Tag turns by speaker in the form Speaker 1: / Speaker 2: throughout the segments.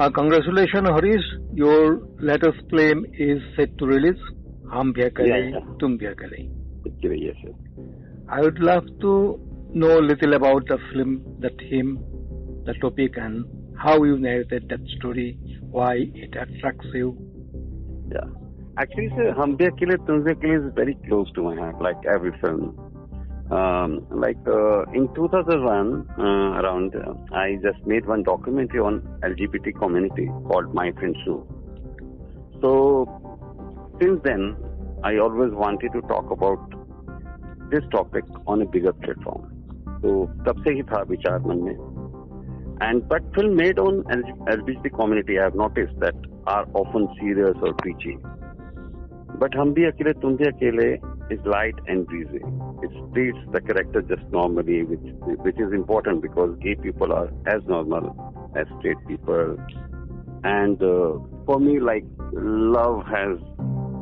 Speaker 1: Uh, congratulations, Harish. Your latest film is set to release. Hum Bhi Akele,
Speaker 2: Yeah, yeah.
Speaker 1: Tum Bhi Akele.
Speaker 2: Yes, sir.
Speaker 1: I would love to know a little about the film, the theme, the topic, and how you narrated that story, why it attracts you.
Speaker 2: Yeah. Actually, sir, Hum Akele Tum Akele is very close to my heart, like every film. Um, like uh, in 2001, uh, around, uh, I just made one documentary on LGBT community called My Friend Sue. So since then, I always wanted to talk about this topic on a bigger platform. तो तब से ही था विचार मन में and but film made on LGBT community I have noticed that are often serious or preachy. But Hum Bhi Akele Tum Bhi Akele is light and breezy. It treats the character just normally, which which is important because gay people are as normal as straight people. And uh, for me, like love has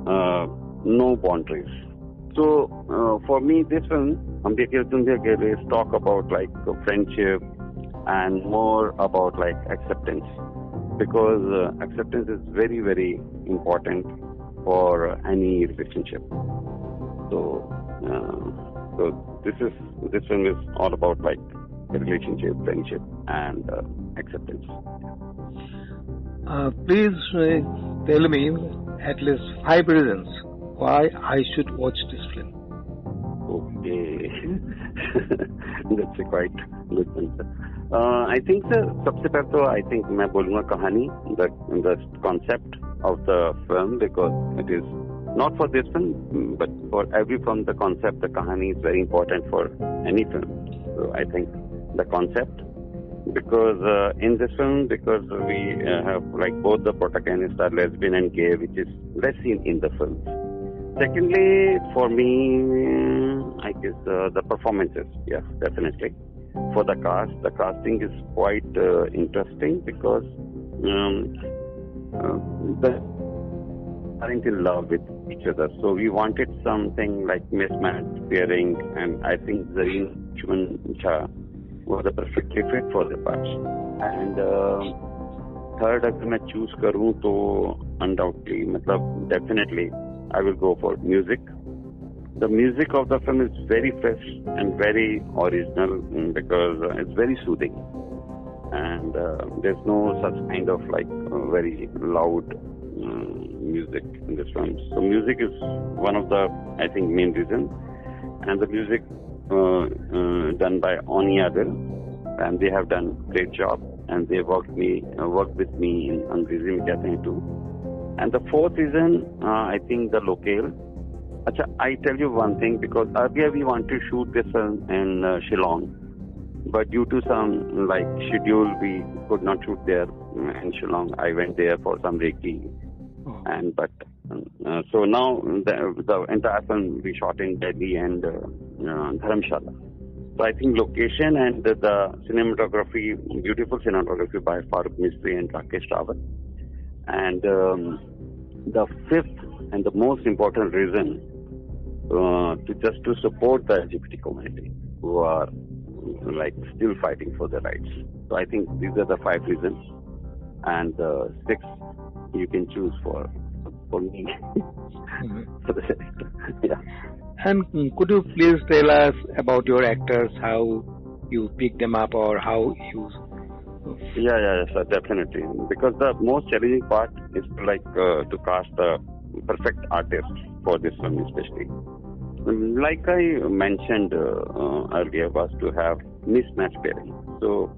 Speaker 2: uh, no boundaries. So uh, for me, this film, Tum Bhi Akele, is talk about like friendship and more about like acceptance because uh, acceptance is very very important for any relationship. So uh, so this is this film is all about like relationship, friendship, and uh, acceptance.
Speaker 1: Uh, please uh, tell me at least five reasons why I should watch this film.
Speaker 2: Okay, that's a quite good answer. Uh, I think sir, सबसे पहले तो I think मैं बोलूँगा कहानी the the concept of the film because it is not for this film but for every film the concept the kahani is very important for any film. So I think the concept because uh, in this film because we uh, have like both the protagonists are lesbian and gay which is less seen in the films. Secondly, for me, I guess uh, the performances. Yes, definitely. For the cast, the casting is quite uh, interesting because um, uh, the aren't in love with each other. So we wanted something like mismatched pairing, and I think Zareen Chuman Jha was a perfectly fit for the part. And uh, third, अगर मैं choose करूँ तो undoubtedly, मतलब definitely, I will go for music. The music of the film is very fresh and very original mm, because uh, it's very soothing. And uh, there's no such kind of like uh, very loud mm, music in this film. So music is one of the, I think, main reasons. And the music uh, uh, done by Oni Adil, and they have done great job. And they worked me, worked with me in Kehte Hain too. And the fourth reason, I think the locale. Acha, I tell you one thing because earlier we wanted to shoot this in Shillong, but due to some like schedule we could not shoot there in Shillong. I went there for some Reiki,
Speaker 1: Oh.
Speaker 2: and but uh, so now the, the entire film we shot in Delhi and uh, uh, Dharamshala. So I think location and the, the cinematography, beautiful cinematography by Farooq Mistry and Rakesh Rawat. And um, the fifth and the most important reason uh, to just to support the LGBT community who are like still fighting for their rights. So I think these are the five reasons, and uh, six you can choose for for me. the yeah.
Speaker 1: And mm, could you please tell us about your actors, how you pick them up or how you
Speaker 2: Yeah, yeah, yes, sir, definitely. Because the most challenging part is like uh, to cast the perfect artist for this film, especially. Um, Like I mentioned uh, uh, earlier, was to have mismatch pairing. So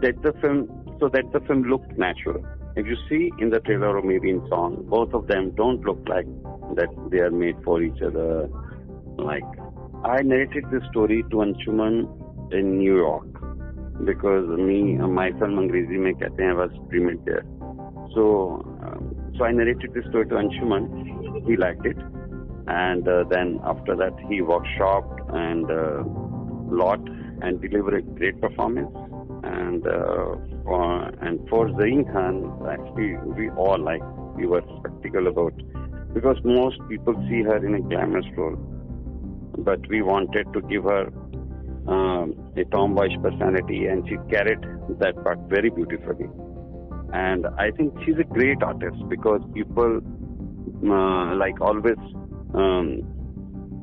Speaker 2: that the film, so that the film looked natural. If you see in the trailer or maybe in song, both of them don't look like that they are made for each other. Like I narrated this story to Anshuman in New York because me, my Angrezi mein kehte hain was premiered there. So, um, so I narrated this story to Anshuman. He liked it, and uh, then after that he workshopped and uh, lot and delivered a great performance. And uh, for, and for Zareen Khan, actually we all like we were skeptical about because most people see her in a glamorous role, but we wanted to give her um, a tomboyish personality, and she carried that part very beautifully. And I think she's a great artist because people uh, like always um,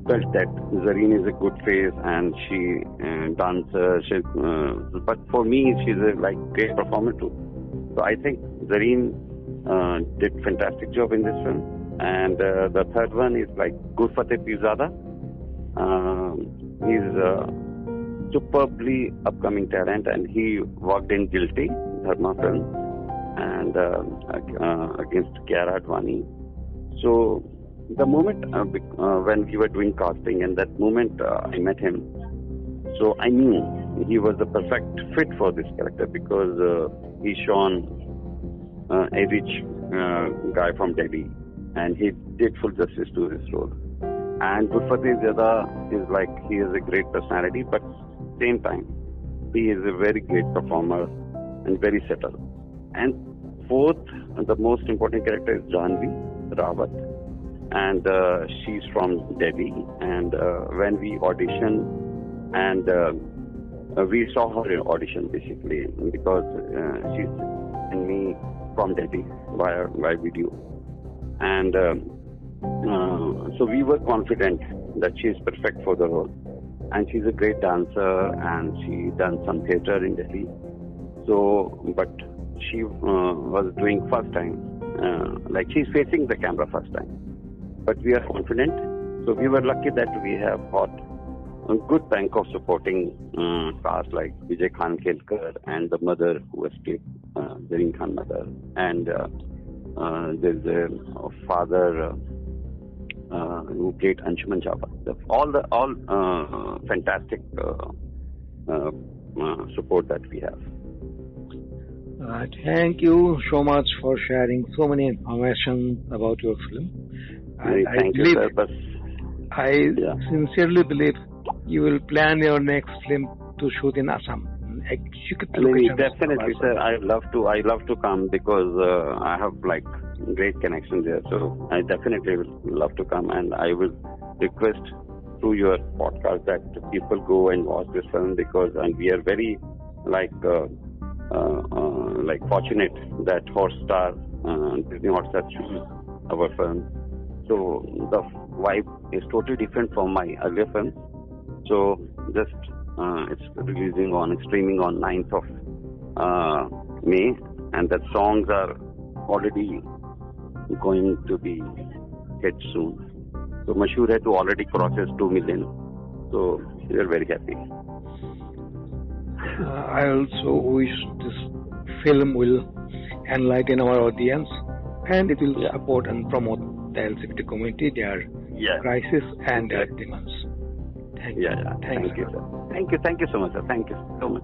Speaker 2: felt that Zareen is a good face and she uh, dances. She, uh, but for me, she's a like great performer too. So I think Zareen uh, did fantastic job in this film. And uh, the third one is like Gurfateh Pirzada. Um, he's a superbly upcoming talent, and he worked in Guilty, Dharma film, and uh, uh, against Kiara Advani. So the moment uh, uh, when we were doing casting, and that moment uh, I met him, so I knew he was the perfect fit for this character because uh, he's shown uh, a rich uh, guy from Delhi, and he did full justice to his role. And Gurfateh Zada is like he is a great personality, but same time he is a very great performer and very settled. And fourth, the most important character is Janvi Rawat, and uh, she's from Delhi. And uh, when we auditioned, and uh, we saw her in audition basically because uh, she's and me from Delhi via via video, and um, so we were confident that she is perfect for the role. And she's a great dancer, and she done some theater in Delhi. So, but she was doing first time, like she's facing the camera first time. But we are confident. So we were lucky that we have got a good bank of supporting uh, cast like Vijay Khan Kelkar and the mother who escaped, uh, Khan mother, and uh, uh, there's a, father. Uh, uh, who played Anshuman Java. all the all fantastic support that we have.
Speaker 1: Uh, thank you so much for sharing so many information about your film.
Speaker 2: And I, thank believe, you, sir,
Speaker 1: I yeah. sincerely believe you will plan your next film to shoot in Assam.
Speaker 2: definitely, sir. I love to. I love to come because I have like great connection there. So I definitely will love to come, and I will request through your podcast that people go and watch this film because and we are very like uh, uh, uh, like fortunate that Hotstar uh, Disney Hotstar choose our film. So the vibe is totally different from my earlier film. So just uh, it's releasing on streaming on 9th of uh, May, and the songs are already going to be hit soon. So Mashhoor Hai to already crosses 2 million. So we are very happy.
Speaker 1: Uh, I also wish this film will enlighten our audience and it will yeah. support and promote the LGBT community, their yeah. crisis and their demands.
Speaker 2: Thank yeah, you. Yeah. Thank, thank you, sir. Thank you. Thank you so much, sir. Thank you so much.